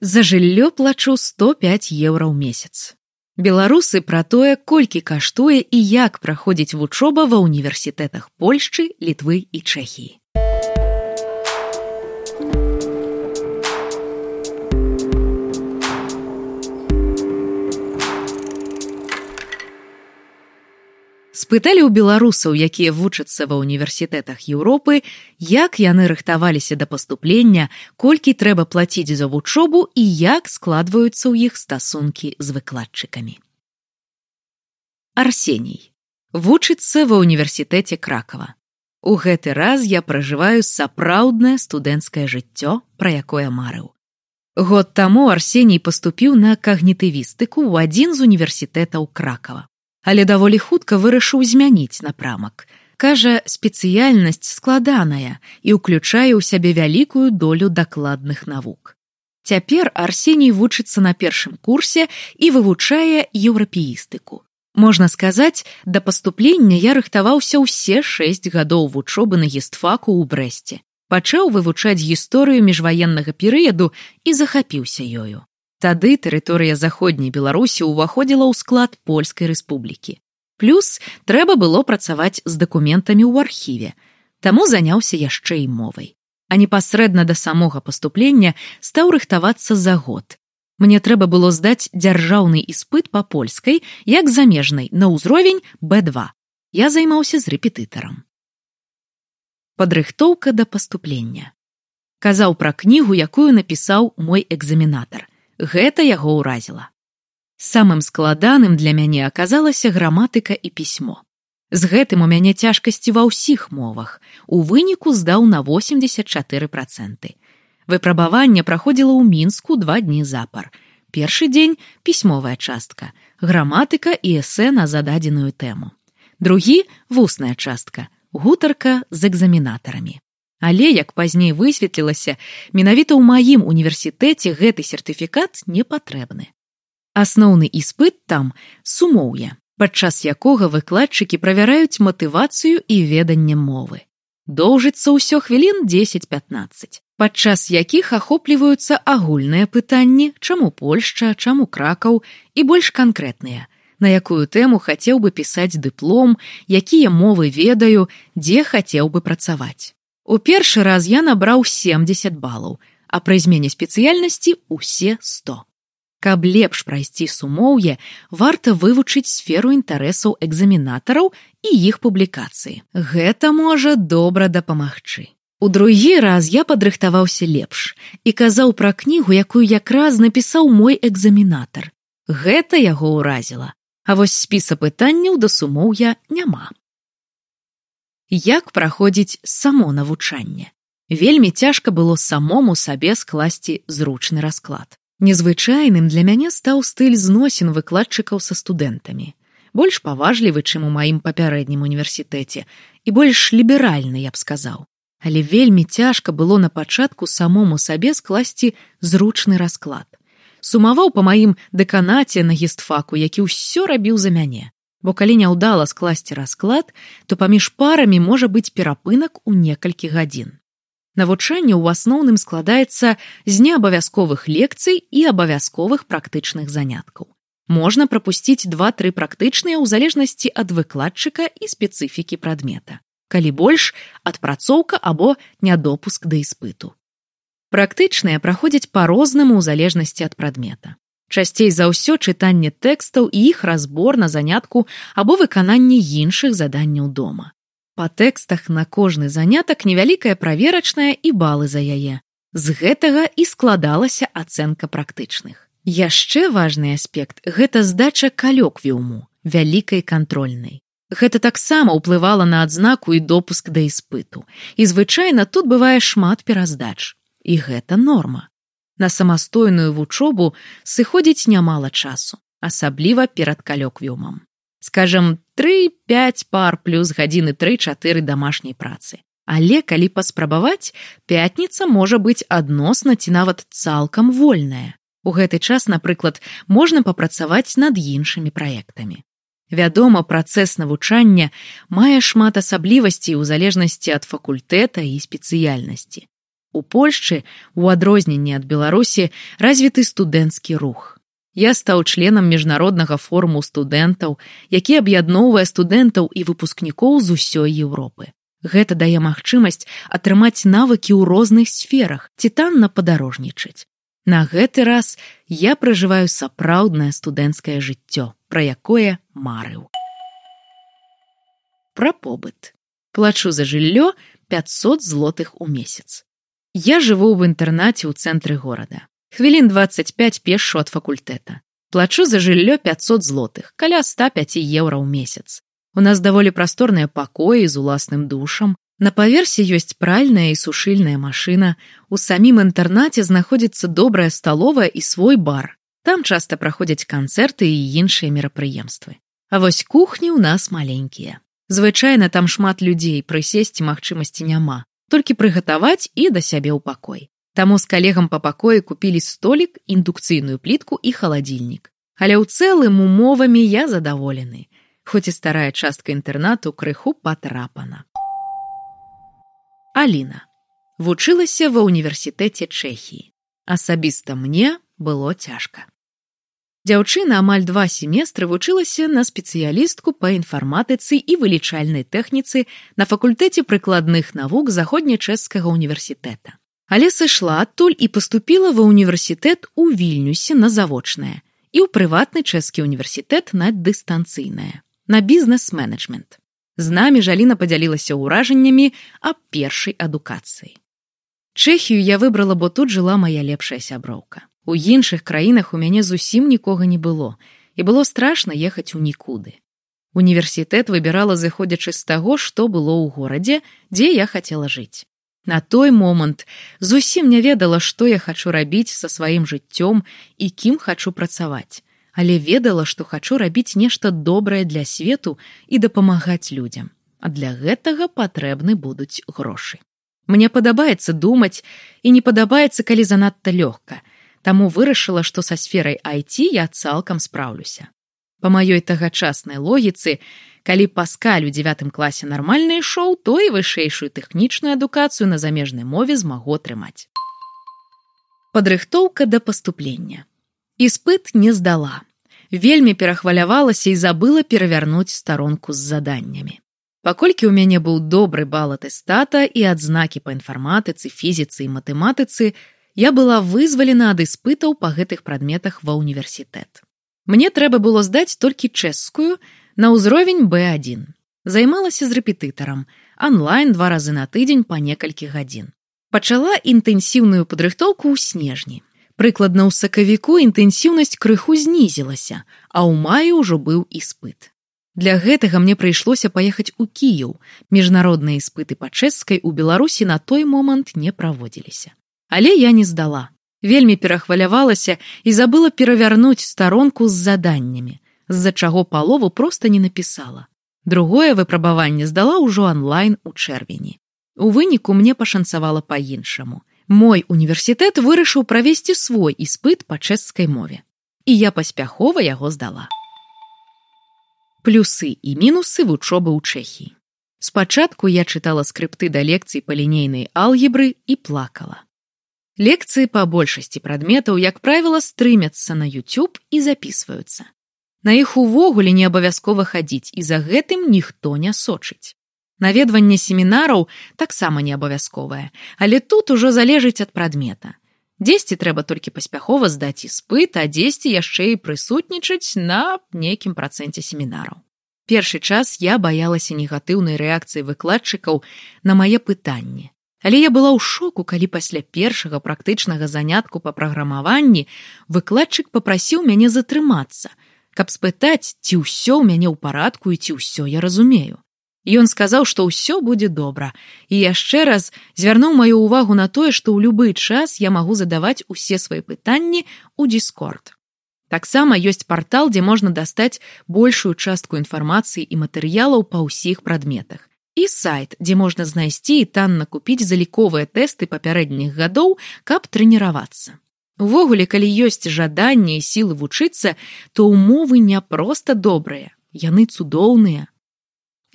За жыллё плачу 105 еўра ў месяц. Беларусы пра тое, колькі каштуе і як праходзіць вучоба ва ўніверсітэтах Польшчы, літвы і Чэхіі. Спыталі ў беларусаў якія вучацца ва ўніверсітэтах еўропы як яны рыхтаваліся да паступлення колькі трэба плаціць за вучобу і як складваюцца ў іх стасункі з выкладчыкамі. Арсеній. Вучыцца ва ўніверсітэце кракава. У гэты раз я пражываю сапраўднае студэнцкае жыццё пра якое марыў. Год таму арсеній паступіў на кагнітывістыку ў адзін з універсітэтаў кракава але даволі хутка вырашыў змяніць напрамак. Кажа, спецыяльнасць складаная і ўключае ў сябе вялікую долю дакладных навук. Цяпер Арсеній вучыцца на першым курсе і вывучае еўрапеістыку. Можна сказаць, да паступлення я рыхтаваўся ўсе шэсць гадоў вучобы на гістфаку ў брэсце. Пачаў вывучаць гісторыю міжваеннага перыяду і захапіўся ёю. Тады тэрыторыя заходняй беларусі ўваходзіла ў склад польскай рэспублікі. Плюс трэба было працаваць з дакументамі ў архіве, таму заняўся яшчэ і мовай. А непасрэдна да самога паступлення стаў рыхтавацца за год. Мне трэба было здаць дзяржаўны іспыт па польскай, як замежнай на ўзровень b2. Я займаўся з рэпетытарам. Падрыхтоўка да паступлення. Казаў пра кнігу, якую напісаў мой экзаменатар гэта яго ўразіла. Самым складаным для мяне аказалася граматыка і пісьмо. З гэтым у мяне цяжкасці ва ўсіх мовах. У выніку здаў на 84 проценты. Выпрабаванне праходзіла ў мінску два дні запар. Першы дзень пісьмовая частка, граматыка і эсэ на зададзеную тэму. Другі вусная частка, гутарка з экзаменатарамі. Але як пазней высветлілася, менавіта ў маім універсітэце гэты сертыфікат не патрэбны. Асноўны іспыт там сумоўе, падчас якога выкладчыкі правяраюць матывацыю і веданне мовы. Доўжыцца ўсё хвілін 10-15, падчас якіх ахопліваюцца агульныя пытанні, чаму Польшча, чаму кракаў і больш канкрэтныя, на якую тэму хацеў бы пісаць дыплом, якія мовы ведаю, дзе хацеў бы працаваць. У першы раз я набраў 70 балаў, а пры змене спецыяльнасці усе 100. Каб лепш прайсці сумоўе, варта вывучыць сферу інтарэсаў экзаменатараў і іх публікацыі. Гэта можа добра дапамагчы. У другі раз я падрыхтаваўся лепш і казаў пра кнігу, якую якраз напісаў мой экзаменатар. Гэта яго ўразіла. А вось спіса пытанняў да сумоўя няма як праходзіць само навучанне. Вельмі цяжка было самому сабе скласці зручны расклад. Незвычайным для мяне стаў стыль зносін выкладчыкаў са студэнтамі. Больш паважлівы, чым у маім папярэднім універсітэце і больш ліберальны, я б сказаў. Але вельмі цяжка было на пачатку самому сабе скласці зручны расклад. Сумаваў па маім дэканаце на гістфаку, які ўсё рабіў за мяне бо калі няўдала скласці расклад, то паміж парамі можа быць перапынак у некалькі гадзін. Навучанне ў асноўным складаецца з неабавязковых лекцый і абавязковых практычных заняткаў. Можна прапусціць два-тры практычныя ў залежнасці ад выкладчыка і спецыфікі прадмета. Калі больш адпрацоўка або нядопуск да іспыту. Практычныя праходзяць па-рознаму ў залежнасці ад прадмета часцей за ўсё чытанне тэкстаў і іх разбор на занятку або выкананне іншых заданняў дома. Па тэкстах на кожны занятак невялікая праверачная і балы за яе. З гэтага і складалася ацэнка практычных. Яшчэ важны аспект гэта здача калёквіуму, вялікай кантрольнай. Гэта таксама ўплывала на адзнаку і допуск да іспыту. І звычайна тут бывае шмат пераздач. І гэта норма на самастойную вучобу сыходзіць нямала часу, асабліва перад калёквіумам. Скажам, тры-пяць пар плюс гадзіны тры-чатыры дамашняй працы. Але калі паспрабаваць, пятніца можа быць адносна ці нават цалкам вольная. У гэты час, напрыклад, можна папрацаваць над іншымі праектамі. Вядома, працэс навучання мае шмат асаблівасцей у залежнасці ад факультэта і спецыяльнасці. У Польшчы, у адрозненні ад Беларусі, развіты студэнцкі рух. Я стаў членам міжнароднага форуму студэнтаў, які аб'ядноўвае студэнтаў і выпускнікоў з усёй Еўропы. Гэта дае магчымасць атрымаць навыкі ў розных сферах ці танна падарожнічаць. На гэты раз я пражываю сапраўднае студэнцкае жыццё, пра якое марыў. Пра побыт. Плачу за жыллё 500 злотых у месяц. Я жыву ў інтэрнаце ў цэнтры горада. Хвілін 25 пешу ад факультэта. Плачу за жыллё 500 злотых, каля 105 еўра ў месяц. У нас даволі прасторныя пакоі з уласным душам. На паверсе ёсць пральная і сушыльная машына. У самім інтэрнаце знаходзіцца добрая сталовая і свой бар. Там часта праходзяць канцэрты і іншыя мерапрыемствы. А вось кухні ў нас маленькія. Звычайна там шмат людзей прысесці магчымасці няма, толькі прыгатаваць і да сябе ў пакой. Таму з калегам па пакоі купілі столік, індукцыйную плітку і халадзільнік. Але ў цэлым умовамі я задаволены, хоць і старая частка інтэрнату крыху патрапана. Аліна вучылася ва ўніверсітэце Чэхіі. Асабіста мне было цяжка. Дзяўчына амаль два семестры вучылася на спецыялістку па інфарматыцы і вылічальнай тэхніцы на факультэце прыкладных навук заходнечэшскага універсітэта але сышла адтуль і паступіла ва ўніверсітэт у вільнюсе на завочнае і ў прыватны чэшскі універсітэт на дыстанцыйнае на бізнес-менеджмент. З намі жаліна падзялілася ўражаннямі аб першай адукацыі. Чэхію я выбрала бо тут жыла моя лепшая сяброўка у іншых краінах у мяне зусім нікога не было і было страшна ехаць у нікуды універсітэт выбірала зыходзячы з таго што было ў горадзе дзе я хацела жыць На той момант зусім не ведала, што я хачу рабіць са сваім жыццём і кім хачу працаваць, але ведала, што хачу рабіць нешта добрае для свету і дапамагаць людзям. А для гэтага патрэбны будуць грошы. Мне падабаецца думаць і не падабаецца, калі занадта лёгка. Таму вырашыла, што са сферай IT я цалкам спраўлюся. Па маёй тагачаснай логіцы, калі паскаль у девятым класе нармальна ішоў, то і вышэйшую тэхнічную адукацыю на замежнай мове змагу атрымаць. Падрыхтоўка да паступлення. Іспыт не здала. Вельмі перахвалявалася і забыла перавярнуць старонку з заданнямі. Паколькі ў мяне быў добры бал атэстата і адзнакі па інфарматыцы, фізіцы і матэматыцы, я была вызвалена ад іспытаў па гэтых прадметах ва ўніверсітэт. Мне трэба было здаць толькі чэшскую на ўзровень b1 займалася з рэпетытарам онлайн два разы на тыдзень па некалькі гадзін. Пачала інтэнсіўную падрыхтоўку ў снежні. Прыкладна ў сакавіку інтэнсіўнасць крыху знізілася а ў маі ўжо быў іспыт. Для гэтага мне прыйшлося паехаць у кіяў міжнародныя іспыты па чэшскай у беларусі на той момант не праводзіліся але я не здала вельмі перахвалявалася і забыла перавярнуць старонку з заданнямі з-за чаго палову проста не напісала. Другое выпрабаванне здала ўжо онлайн у чэрвені. У выніку мне пашанцавала па-іншаму. Мой універсітэт вырашыў правесці свой іспыт па чэшскай мове. І я паспяхова яго здала. Плюсы і мінусы вучобы ў чэхіі. Спачатку я чытала скрыпты да лекцый па лінейнай алгебры і плакала Лекцыі па большасці прадметаў, як правіла, стрымяцца на YouTube і записываюцца. На іх увогуле не абавязкова хадзіць і за гэтым ніхто не сочыць. Наведванне семінараў таксама не абавязковае, але тут ужо залежыць ад прадмета. Дзесьці трэба толькі паспяхова здаць іспыт, а дзесьці яшчэ і прысутнічаць на нейкім працэнце семінараў. Першы час я баялася негатыўнай рэакцыі выкладчыкаў на мае пытанні. Але я была ў шоку, калі пасля першага практычнага занятку па праграмаванні выкладчык попрасіў мяне затрымацца, каб спытаць, ці ўсё ў мяне ў парадку і ці ўсё я разумею. Ён сказаў, што ўсё будзе добра і яшчэ раз звярнуў маю ўвагу на тое, што ў любы час я магу задаваць усе свае пытанні ў дискорд. Таксама ёсць партал, дзе можна дастаць большую частку інфармацыі і матэрыялаў па ўсіх прадметах і сайт, дзе можна знайсці і танна купіць заліковыя тэсты папярэдніх гадоў, каб трэніравацца. Увогуле, калі ёсць жаданне і сілы вучыцца, то ўмовы не проста добрыя, яны цудоўныя.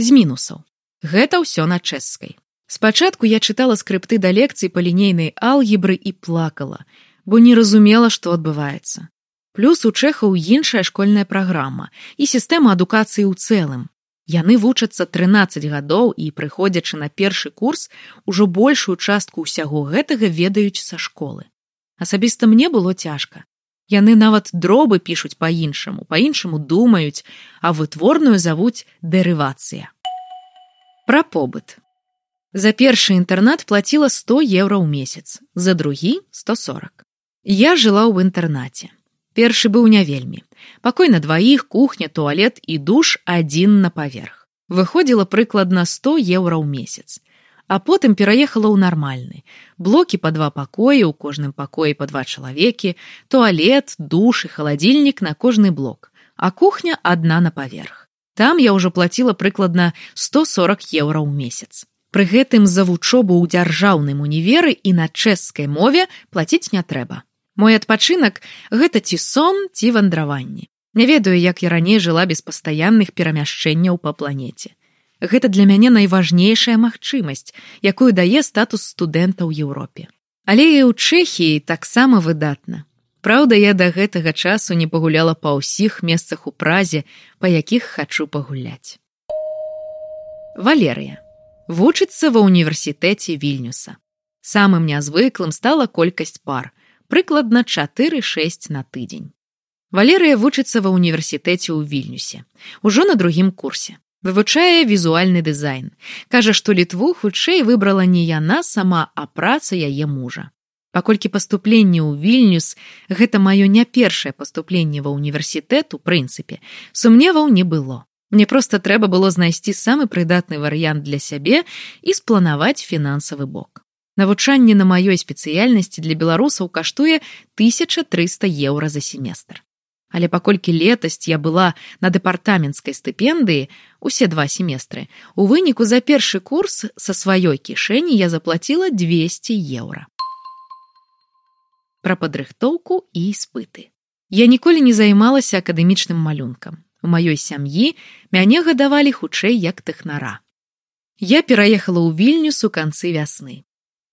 З мінусаў. Гэта ўсё на чэшскай. Спачатку я чытала скрыпты да лекцый па лінейнай алгебры і плакала, бо не разумела, што адбываецца. Плюс у чэхаў іншая школьная праграма і сістэма адукацыі ў цэлым. Яны вучацца 13 гадоў і, прыходзячы на першы курс, ужо большую частку ўсяго гэтага ведаюць са школы. Асабіста мне было цяжка. Яны нават дробы пішуць па-іншаму, па-іншаму думаюць, а вытворную завуць дэрывацыя. Пра побыт. За першы інтэрнат плаціла 100 еўра ў месяц, за другі 140. Я жыла ў інтэрнаце. Першы быў не вельмі. Пакой на дваіх, кухня, туалет і душ адзін на паверх. Выходзіла прыкладна 100 еўра ў месяц. А потым пераехала ў нармальны. Блокі па два пакоі, у кожным пакоі па два чалавекі, туалет, душ і халадзільнік на кожны блок, а кухня адна на паверх. Там я ўжо плаціла прыкладна 140 еўра ў месяц. Пры гэтым за вучобу ў дзяржаўным універы і на чэшскай мове плаціць не трэба. Мой адпачынак гэта ці сон ці вандраванні. Не ведаю, як я раней жыла без пастаянных перамяшчэнняў па планеце. Гэта для мяне найважнейшая магчымасць, якую дае статус студэнта ў Еўропе. Але і ў Чэхіі таксама выдатна. Праўда, я да гэтага часу не пагуляла па ўсіх месцах у празе, па якіх хачу пагуляць. Валерыя вучыцца ва ўніверсітэце вільнюса. Самым нязвыклым стала колькасць пар, прыкладна 4-6 на тыдзень. Валерыя вучыцца ва ўніверсітэце ў вільнюсе, ужо на другім курсе. Вывучае візуальны дызайн. Кажа, што літву хутчэй выбрала не яна сама, а праца яе мужа. Паколькі паступленне ў вільнюс гэта маё не першае паступленне ва ўніверсітэт у прынцыпе, сумневаў не было. Мне проста трэба было знайсці самы прыдатны варыянт для сябе і спланаваць фінансавы бок. Навучанне на маёй спецыяльнасці для беларусаў каштуе 1300 еўра за семестр. Але паколькі летасць я была на дэпартаменцкай стыпендыі усе два семестры, у выніку за першы курс са сваёй кішэні я заплаціла 200 еўра. Пра падрыхтоўку і іспыты. Я ніколі не займалася акадэмічным малюнкам. У маёй сям'і мяне гадавалі хутчэй як тэхнара. Я пераехала ў вільнюс у канцы вясны.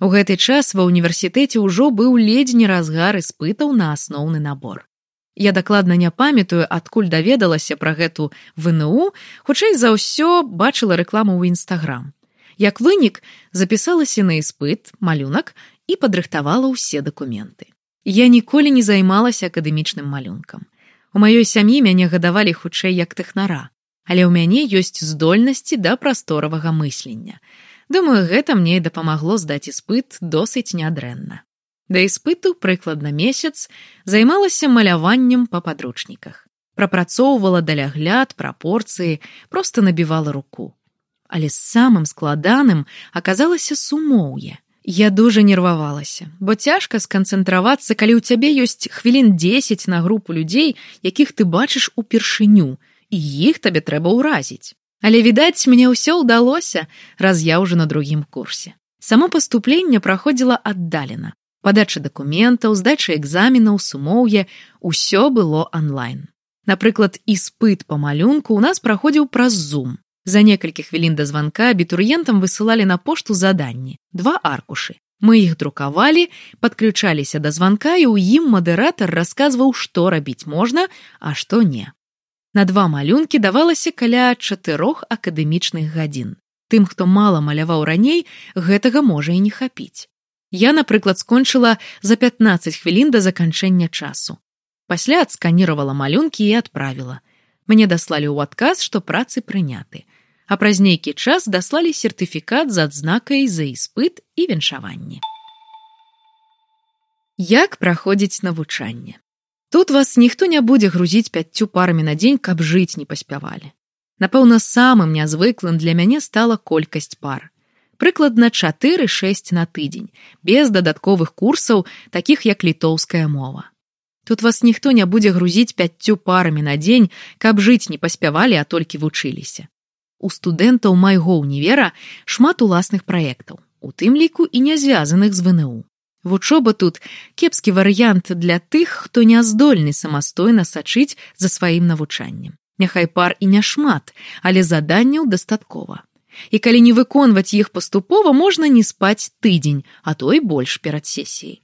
У гэты час ва ўніверсітэце ўжо быў ледзь не разгар іспытаў на асноўны набор. Я дакладна не памятаю, адкуль даведалася пра гэту ВНУ, хутчэй за ўсё бачыла рэкламу ў нстаграм. Як вынік запісалася на іспыт, малюнак і падрыхтавала ўсе дакументы. Я ніколі не займалася акадэмічным малюнкам. У маёй сям'і мяне гадавалі хутчэй як тэхнара, але ў мяне ёсць здольнасці да прасторавага мыслення. Думаю, гэта мне і дапамагло здаць іспыт досыць нядрэнна. Да іспыту прыкладна месяц займалася маляваннем па падручніках. Прапрацоўвала далягляд, прапорцыі, проста набівала руку. Але самым складаным аказалася сумоўе. Я дужа нервавалася, бо цяжка сканцэнтравацца, калі ў цябе ёсць хвілін 10 на групу людзей, якіх ты бачыш упершыню, і іх табе трэба ўразіць. Але відаць, мне ўсё ўдалося, раз я ўжо на другім курсе. Само паступленне праходзіла аддалена. Падача дакументаў, здача экзаменаў, сумоўе, усё было онлайн. Напрыклад, іспыт па малюнку ў нас праходзіў праз зум. За некалькі хвілін да званка абітурыентам высылалі на пошту заданні два аркушы. Мы іх друкавалі, падключаліся да званка і ў ім мадэратар расказваў, што рабіць можна, а што не. На два малюнкі давалася каля чатырох акадэмічных гадзін. Тым, хто мала маляваў раней, гэтага можа і не хапіць. Я, напрыклад, скончыла за 15 хвілін да заканчэння часу. Пасля адсканіравала малюнкі і адправіла. Мне даслалі ў адказ, што працы прыняты а праз нейкі час даслалі сертыфікат з адзнакай за іспыт і віншаванне. Як праходзіць навучанне? Тут вас ніхто не будзе грузіць пяццю парамі на дзень, каб жыць не паспявалі. Напэўна, самым нязвыклым для мяне стала колькасць пар. Прыкладна 4-6 на тыдзень, без дадатковых курсаў, такіх як літоўская мова. Тут вас ніхто не будзе грузіць пяццю парамі на дзень, каб жыць не паспявалі, а толькі вучыліся. У студэнтаў майго ўнівера шмат уласных праектаў, у тым ліку і не звязаных з ВНУ. Вучоба тут кепскі варыянт для тых, хто не здольны самастойна сачыць за сваім навучаннем. Няхай пар і няшмат, але заданняў дастаткова. І калі не выконваць іх паступова можна не спаць тыдзень, а то і больш перад сесіяй.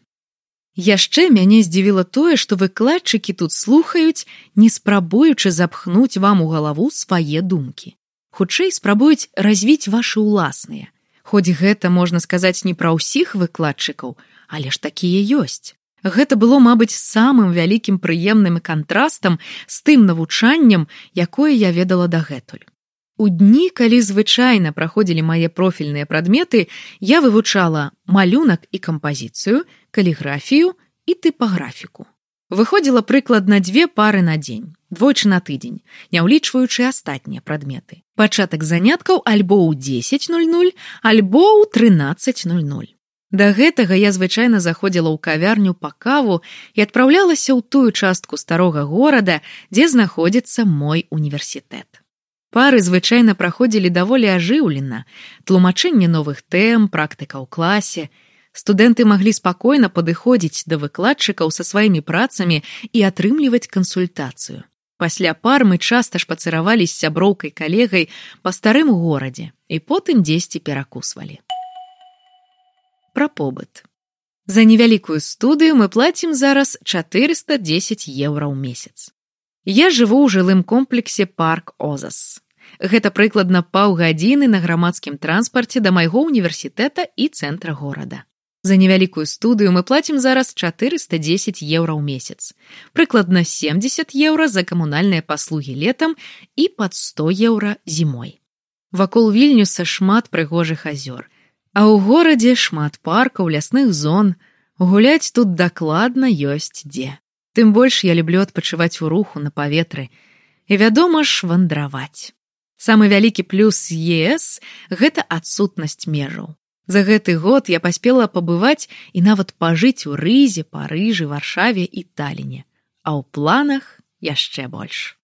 Яшчэ мяне здзівіла тое, што выкладчыкі тут слухаюць, не спрабуючы запхнуць вам у галаву свае думкі. Хутчэй спрабуюць развіць вашы ўласныя. Хоць гэта можна сказаць не пра ўсіх выкладчыкаў, але ж такія ёсць. Гэта было, мабыць, самым вялікім прыемным кантрастам з тым навучаннем, якое я ведала дагэтуль. У дні, калі звычайна праходзілі мае профільныя прадметы, я вывучала малюнак і кампазіцыю, каліграфію і тыпаграфіку. Выходзіла прыкладна дзве пары на дзень, двойчы на тыдзень, не ўлічваючы астатнія прадметы. Пачатак заняткаў альбо ў 10:00, альбо ў 13:00. Да гэтага я звычайна заходзіла ў кавярню па каву і адпраўлялася ў тую частку старога горада, дзе знаходзіцца мой універсітэт. Пары звычайна праходзілі даволі ажыўлена, тлумачэнне новых тэм, практыка ў класе, студэнты маглі спакойна падыходзіць да выкладчыкаў са сваімі працамі і атрымліваць кансультацыю. Пасля пар мы часта шпацыравалі з сяброўкай калегай па старым горадзе і потым дзесьці перакусвалі. Пра побыт. За невялікую студыю мы плацім зараз 410 еўра ў месяц. Я жыву ў жылым комплексе парк Озас. Гэта прыкладна паўгадзіны на грамадскім транспарце да майго універсітэта і цэнтра горада. За невялікую студыю мы плацім зараз 410 еўра ў месяц. Прыкладна 70 еўра за камунальныя паслугі летам і пад 100 еўра зімой. Вакол вільнюса шмат прыгожых азёр. А ў горадзе шмат паркаў, лясных зон. Гуляць тут дакладна ёсць дзе. Тым больш я люблю адпачываць у руху на паветры. І вядома ж вандраваць. Самы вялікі плюс ЕС гэта адсутнасць межаў. За гэты год я паспела пабываць і нават пажыць у рызе, парыжы, варшаве і таліне, а ў планах яшчэ больш.